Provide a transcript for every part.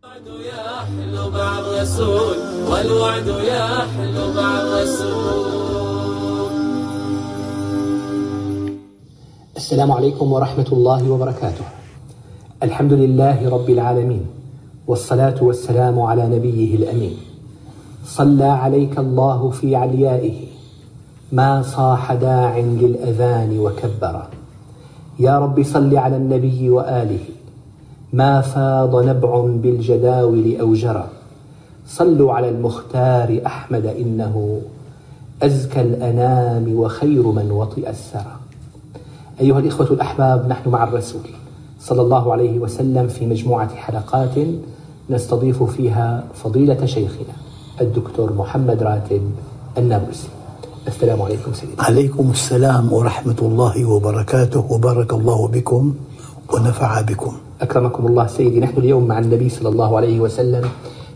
الوعد يحلو مع الرسول والوعد يحلو مع الرسول السلام عليكم ورحمة الله وبركاته. الحمد لله رب العالمين والصلاة والسلام على نبيه الأمين. صلى عليك الله في عليائه ما صاح داع للأذان وكبر. يا رب صل على النبي وآله ما فاض نبع بالجداول أو جرى. صلوا على المختار أحمد إنه أزكى الأنام وخير من وطئ السرى. أيها الإخوة الأحباب نحن مع الرسول صلى الله عليه وسلم في مجموعة حلقات نستضيف فيها فضيلة شيخنا الدكتور محمد راتب النابلسي السلام عليكم سيدي عليكم السلام ورحمة الله وبركاته وبارك الله بكم ونفع بكم أكرمكم الله سيدي. نحن اليوم مع النبي صلى الله عليه وسلم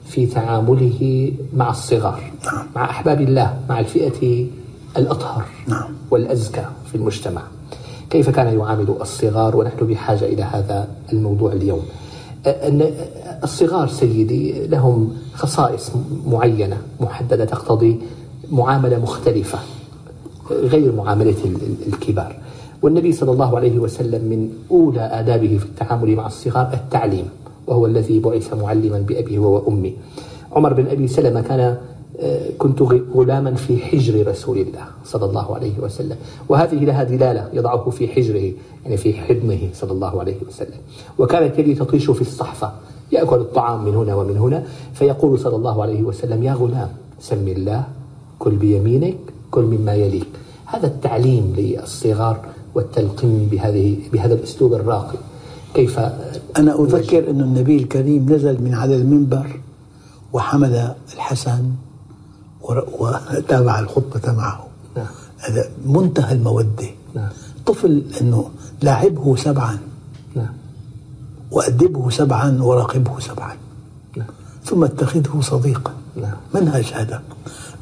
في تعامله مع الصغار نعم. مع أحباب الله مع الفئة الأطهر نعم. والأزكى في المجتمع. كيف كان يعامل الصغار؟ ونحن بحاجة إلى هذا الموضوع اليوم. أن الصغار سيدي لهم خصائص معينة محددة تقتضي معاملة مختلفة غير معاملة ال- الكبار. والنبي صلى الله عليه وسلم من أولى آدابه في التعامل مع الصغار التعليم وهو الذي بعث معلما بأبيه وأمي عمر بن أبي سلمة كان آه، كنت غلاما في حجر رسول الله صلى الله عليه وسلم. وهذه لها دلالة يضعه في حجره يعني في حضنه صلى الله عليه وسلم. وكانت يدي تطيش في الصحفة يأكل الطعام من هنا ومن هنا فيقول صلى الله عليه وسلم يا غلام سم الله كل بيمينك كل مما يليك. هذا التعليم للصغار والتلقين بهذه بهذا الأسلوب الراقي. كيف؟ أنا أذكر أن النبي الكريم نزل من على المنبر وحمل الحسن وتابع الخطبة معه. نعم. هذا منتهى المودة. نعم. طفل أنه لاعبه سبعا. نعم. وأدبه سبعا وراقبه سبعا. نعم. ثم اتخذه صديقا. نعم. منهج هذا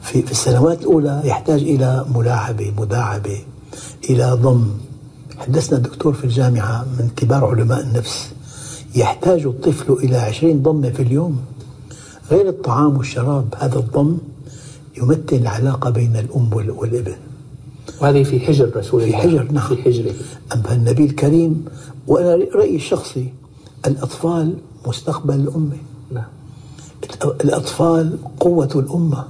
في, في السنوات الأولى يحتاج إلى ملاعبة مداعبة. إلى ضم. حدثنا دكتور في الجامعة من كبار علماء النفس. يحتاج الطفل إلى عشرين ضمة في اليوم. غير الطعام والشراب هذا الضم يمثل العلاقة بين الأم وال- والابن. وهذه في حجر رسول في الله. حجر نعم. في حجره. أما النبي الكريم وأنا رأيي الشخصي الأطفال مستقبل الأمة نعم. الأطفال قوة الأمة.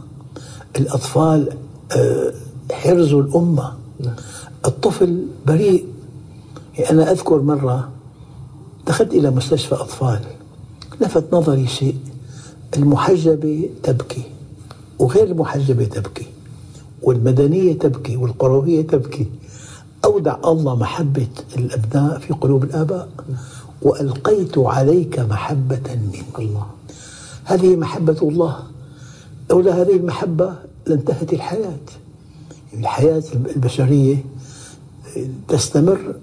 الأطفال آه، حرز الأمة. الطفل بريء. يعني أنا أذكر مرة دخلت إلى مستشفى أطفال لفت نظري شيء المحجبة تبكي وغير المحجبة تبكي والمدنية تبكي والقروية تبكي. أودع الله محبة الأبناء في قلوب الآباء وألقيت عليك محبة مني. الله. هذه محبة الله. لولا هذه المحبة لانتهت الحياة. الحياة البشرية تستمر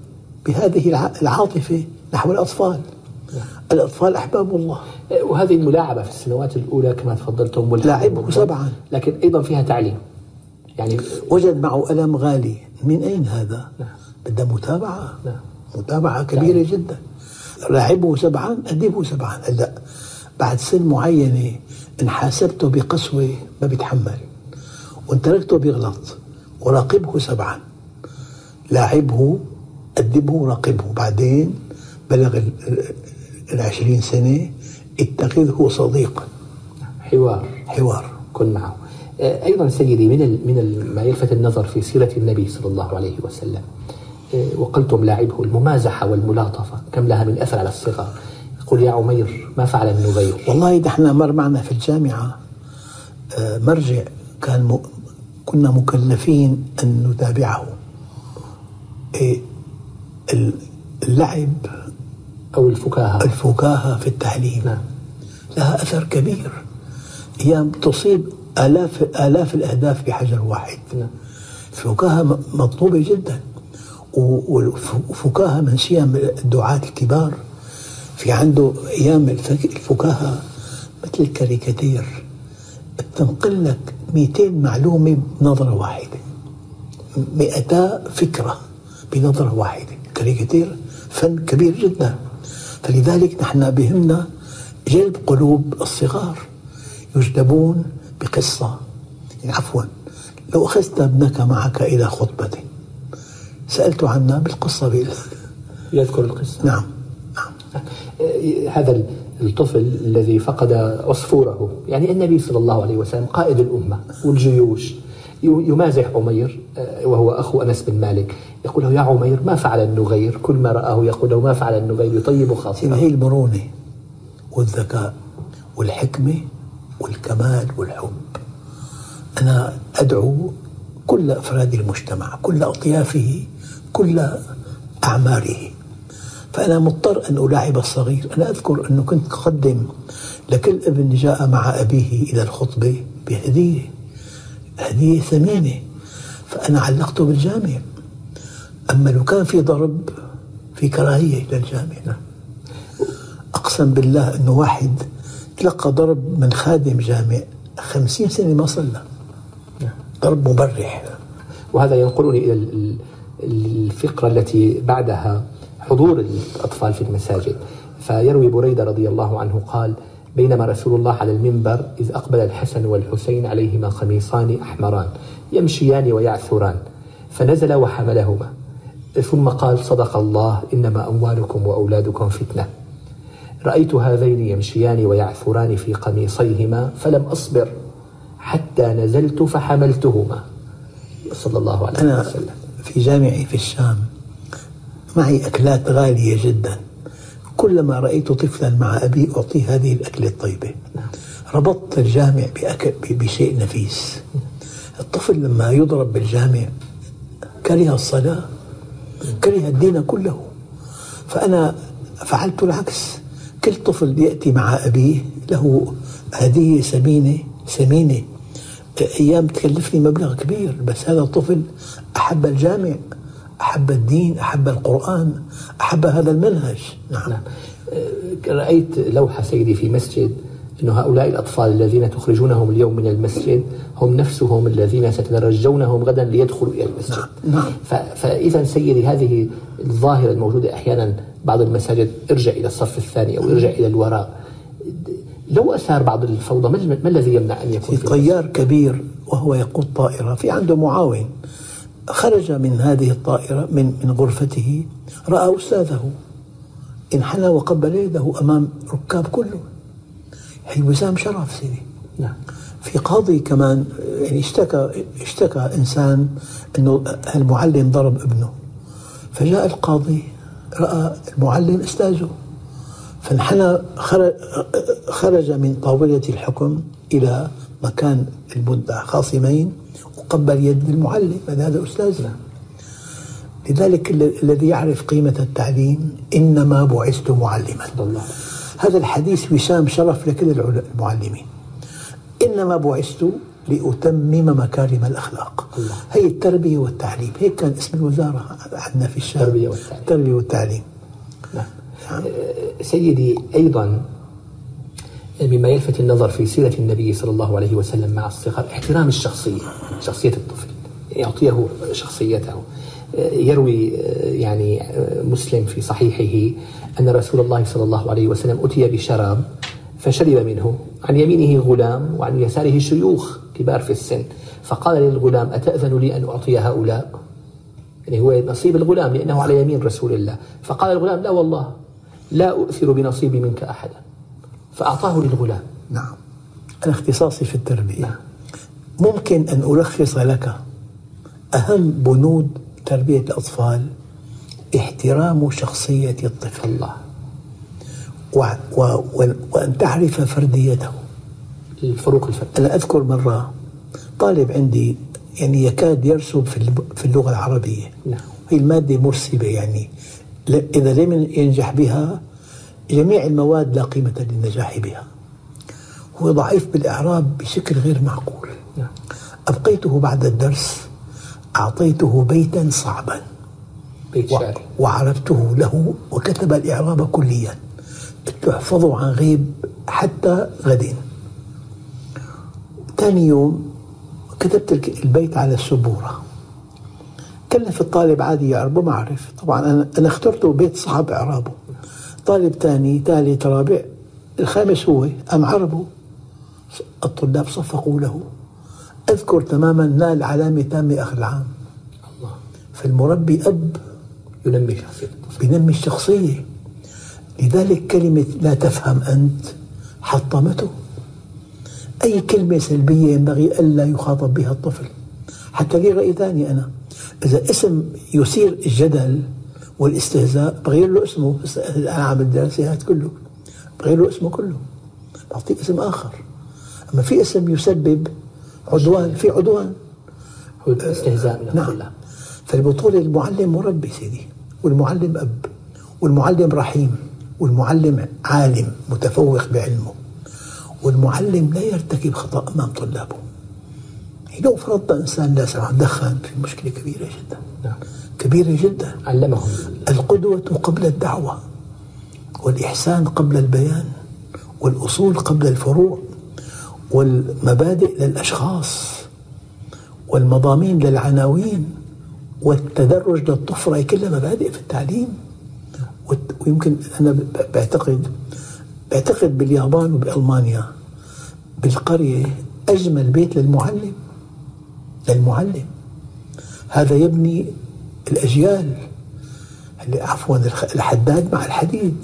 بهذه الع- العاطفة نحو الأطفال. الأطفال أحباب الله. وهذه الملاعبة في السنوات الأولى كما تفضلتم لاعبه سبعاً. لكن أيضا فيها تعليم. يعني وجد معه ألم غالي. من أين هذا؟ نعم. بدها متابعة. نعم. متابعة كبيرة جدا. لاعبه سبعا أدبه سبعا. هلا بعد سن معينة إن حاسبته بقسوة ما بيتحمل وإن تركته بيغلط. وراقبه سبعا. لاعبه أدبه راقبه بعدين بلغ ال- ال- العشرين سنة اتخذه صديقا. حوار. حوار. كن معه. آه، أيضا سيدي من من ما يلفت النظر في سيرة النبي صلى الله عليه وسلم. آه، وقلتم لاعبه الممازحة والملاطفة. كم لها من أثر على الصغار؟ قل يا عمير ما فعل النغير والله نحن مر معنا في الجامعة آه، مرجع كان. كنا مكلفين أن نتابعه. إيه، ال- اللعب أو الفكاهة. الفكاهة في التعليم نعم. لها أثر كبير. هي تصيب آلاف آلاف الأهداف بحجر واحد. نعم. الفكاهة مطلوبة جدا. والفكاهة من سيم الدعاة الكبار. في عنده أيام الفك- الفكاهة مثل الكاريكاتير. بتنقل لك 200 معلومة بنظرة واحدة. 200 فكرة بنظرة واحدة. كاريكاتير فن كبير جدا. فلذلك نحن بهمنا جلب قلوب الصغار يجلبون بقصة. يعني عفوا لو أخذت ابنك معك إلى خطبة سألت عنها بالقصة بال... يذكر القصة. نعم. نعم هذا الطفل الذي فقد عصفوره. يعني النبي صلى الله عليه وسلم قائد الأمة والجيوش. يمازح عمير آه، وهو أخو أنس بن مالك. يقول له يا عمير ما فعل النغير؟ كل ما رآه يقول له ما فعل النغير؟ يطيب خاصته هي المرونة والذكاء والحكمة والكمال والحب. أنا أدعو كل أفراد المجتمع كل أطيافه كل أعماره فأنا مضطر أن ألاعب الصغير. أنا أذكر أنه كنت أقدم لكل ابن جاء مع أبيه إلى الخطبة بهدية هدية ثمينة. فأنا علقته بالجامع. أما لو كان في ضرب في كراهية للجامع أقسم بالله أنه واحد تلقى ضرب من خادم جامع خمسين سنة ما صلى. ضرب مبرح. وهذا ينقلني إلى الفقرة التي بعدها. حضور الأطفال في المساجد. فيروي بريدة رضي الله عنه قال بينما رسول الله على المنبر إذ أقبل الحسن والحسين عليهما قميصان أحمران يمشيان ويعثران فنزل وحملهما. ثم قال صدق الله إنما أموالكم وأولادكم فتنة. رأيت هذين يمشيان ويعثران في قميصيهما فلم أصبر حتى نزلت فحملتهما. صلى الله عليه أنا وسلم. في جامعي في الشام معي أكلات غالية جدا. كلما رأيت طفلا مع أبي أعطيه هذه الأكلة الطيبة. ربطت الجامع بأكل بشيء نفيس. الطفل لما يضرب بالجامع كره الصلاة كره الدين كله. فأنا فعلت العكس. كل طفل يأتي مع أبيه له هدية ثمينة ثمينة أيام تكلفني مبلغ كبير بس هذا الطفل أحب الجامع. أحب الدين أحب القرآن أحب هذا المنهج نعم, نعم. رأيت لوحة سيدي في مسجد أن هؤلاء الأطفال الذين تخرجونهم اليوم من المسجد هم نفسهم الذين ستترجونهم غدا ليدخلوا إلى المسجد نعم. نعم. فإذا سيدي هذه الظاهرة الموجودة أحيانا بعض المساجد ارجع إلى الصف الثاني أو ارجع إلى الوراء لو أثار بعض الفوضى ما الذي يمنع أن يكون في طيار كبير وهو يقود طائرة في عنده معاون خرج من هذه الطائرة من من غرفته رأى أستاذه. انحنى وقبل يده أمام ركاب كله. هي وسام شرف سيدي. نعم. في قاضي كمان يعني اشتكى اشتكى إنسان إنه المعلم ضرب ابنه. فجاء القاضي رأى المعلم أستاذه. فانحنى خرج من طاولة الحكم إلى مكان المدعى خاصمين وقبل يد المعلم هذا أستاذنا. لذلك الذي يعرف قيمة التعليم إنما بعثت معلما. الله. هذا الحديث وسام شرف لكل المعلمين. إنما بعثت لأتمم مكارم الأخلاق. الله. هي التربية والتعليم. هيك كان اسم الوزارة عندنا في الشام التربية والتعليم. التربية والتعليم. نعم. سيدي أيضا مما يلفت النظر في سيرة النبي صلى الله عليه وسلم مع الصغر احترام الشخصية شخصية الطفل يعطيه شخصيته. يروي يعني مسلم في صحيحه أن رسول الله صلى الله عليه وسلم أتي بشراب فشرب منه. عن يمينه غلام وعن يساره شيوخ كبار في السن. فقال للغلام أتأذن لي أن أعطي هؤلاء؟ يعني هو نصيب الغلام لأنه على يمين رسول الله. فقال الغلام لا والله لا أؤثر بنصيبي منك أحدا. فأعطاه للغلام. نعم. أنا اختصاصي في التربية. نعم. ممكن أن ألخص لك أهم بنود تربية الأطفال؟ احترام شخصية الطفل. الله. و و وأن تعرف فرديته. الفروق الفردية. أنا أذكر مرة طالب عندي يعني يكاد يرسب في في اللغة العربية. نعم. هي المادة مرسبة يعني. إذا لم ينجح بها جميع المواد لا قيمة للنجاح بها. هو ضعيف بالإعراب بشكل غير معقول. أبقيته بعد الدرس أعطيته بيتا صعبا. بيت شعري. وعرفته له وكتب الإعراب كليا. احفظه عن غيب حتى غد ثاني يوم كتبت البيت على السبورة. كلف الطالب عادي يعربه ما أعرف طبعا أنا اخترته بيت صعب إعرابه. طالب ثاني ثالث رابع الخامس هو أم عربوا الطلاب صفقوا له. أذكر تماما نال علامة تامة آخر العام. الله. فالمربي أب ينمي شخصية الطفل بينمي الشخصية. لذلك كلمة لا تفهم أنت حطمته. أي كلمة سلبية ينبغي ألا يخاطب بها الطفل. حتى لي رأي ثاني أنا. إذا اسم يثير الجدل والاستهزاء بغير له اسمه. أنا عامل دراسات كله. بغير له اسمه كله. بعطيه اسم آخر. أما في اسم يسبب عدوان في عدوان. هو استهزاء نعم. الطلاب فالبطولة المعلم مربي سيدي والمعلم أب والمعلم رحيم والمعلم عالم متفوق بعلمه. والمعلم لا يرتكب خطأ أمام طلابه. لو فرضنا إنسان لا سمح دخن في مشكلة كبيرة جدا. نعم. كبيرة جدا. علمهم. القدوة قبل الدعوة والإحسان قبل البيان والأصول قبل الفروع والمبادئ للأشخاص والمضامين للعناوين والتدرج للطفرة هي كلها مبادئ في التعليم. ويمكن أنا بعتقد بعتقد باليابان وبألمانيا بالقرية أجمل بيت للمعلم للمعلم. هذا يبني الأجيال. اللي عفوا الحداد مع الحديد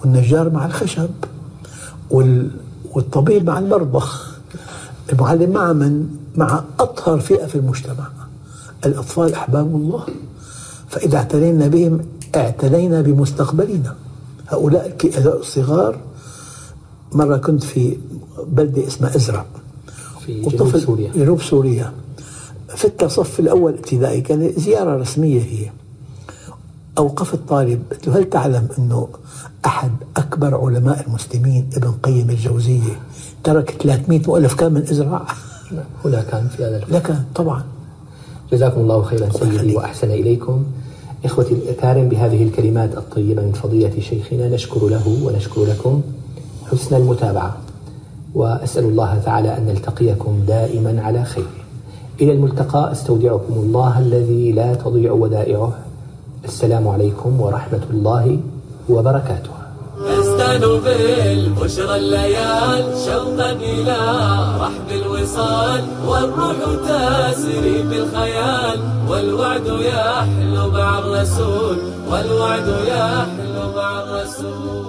والنجار مع الخشب وال والطبيب مع المرضى المعلم مع من؟ مع أطهر فئة في المجتمع. الأطفال أحباب الله. فإذا اعتنينا بهم اعتنينا بمستقبلنا. هؤلاء الصغار. مرة كنت في بلدة اسمها إزرع. في جنوب وطفل سوريا. جنوب سوريا. فت الصف الأول ابتدائي كانت زيارة رسمية هي. أوقفت طالب قلت له هل تعلم أنه أحد أكبر علماء المسلمين ابن قيم الجوزية ترك 300 مؤلف كان من إزراع؟ هنا كان في هذا الوقت لك طبعا. جزاكم الله خيرا سيدي. وأحسن إليكم. إخوتي الأكارم بهذه الكلمات الطيبة من فضيلة شيخنا نشكر له ونشكر لكم حسن المتابعة. وأسأل الله تعالى أن نلتقيكم دائما على خير. إلى الملتقى أستودعكم الله الذي لا تضيع ودائعه. السلام عليكم ورحمة الله وبركاته. نستان بالبشرى الليال شوقا إلى رحب الوصال والروح تسري بالخيال. والوعد يحلو مع الرسول والوعد يحلو مع الرسول.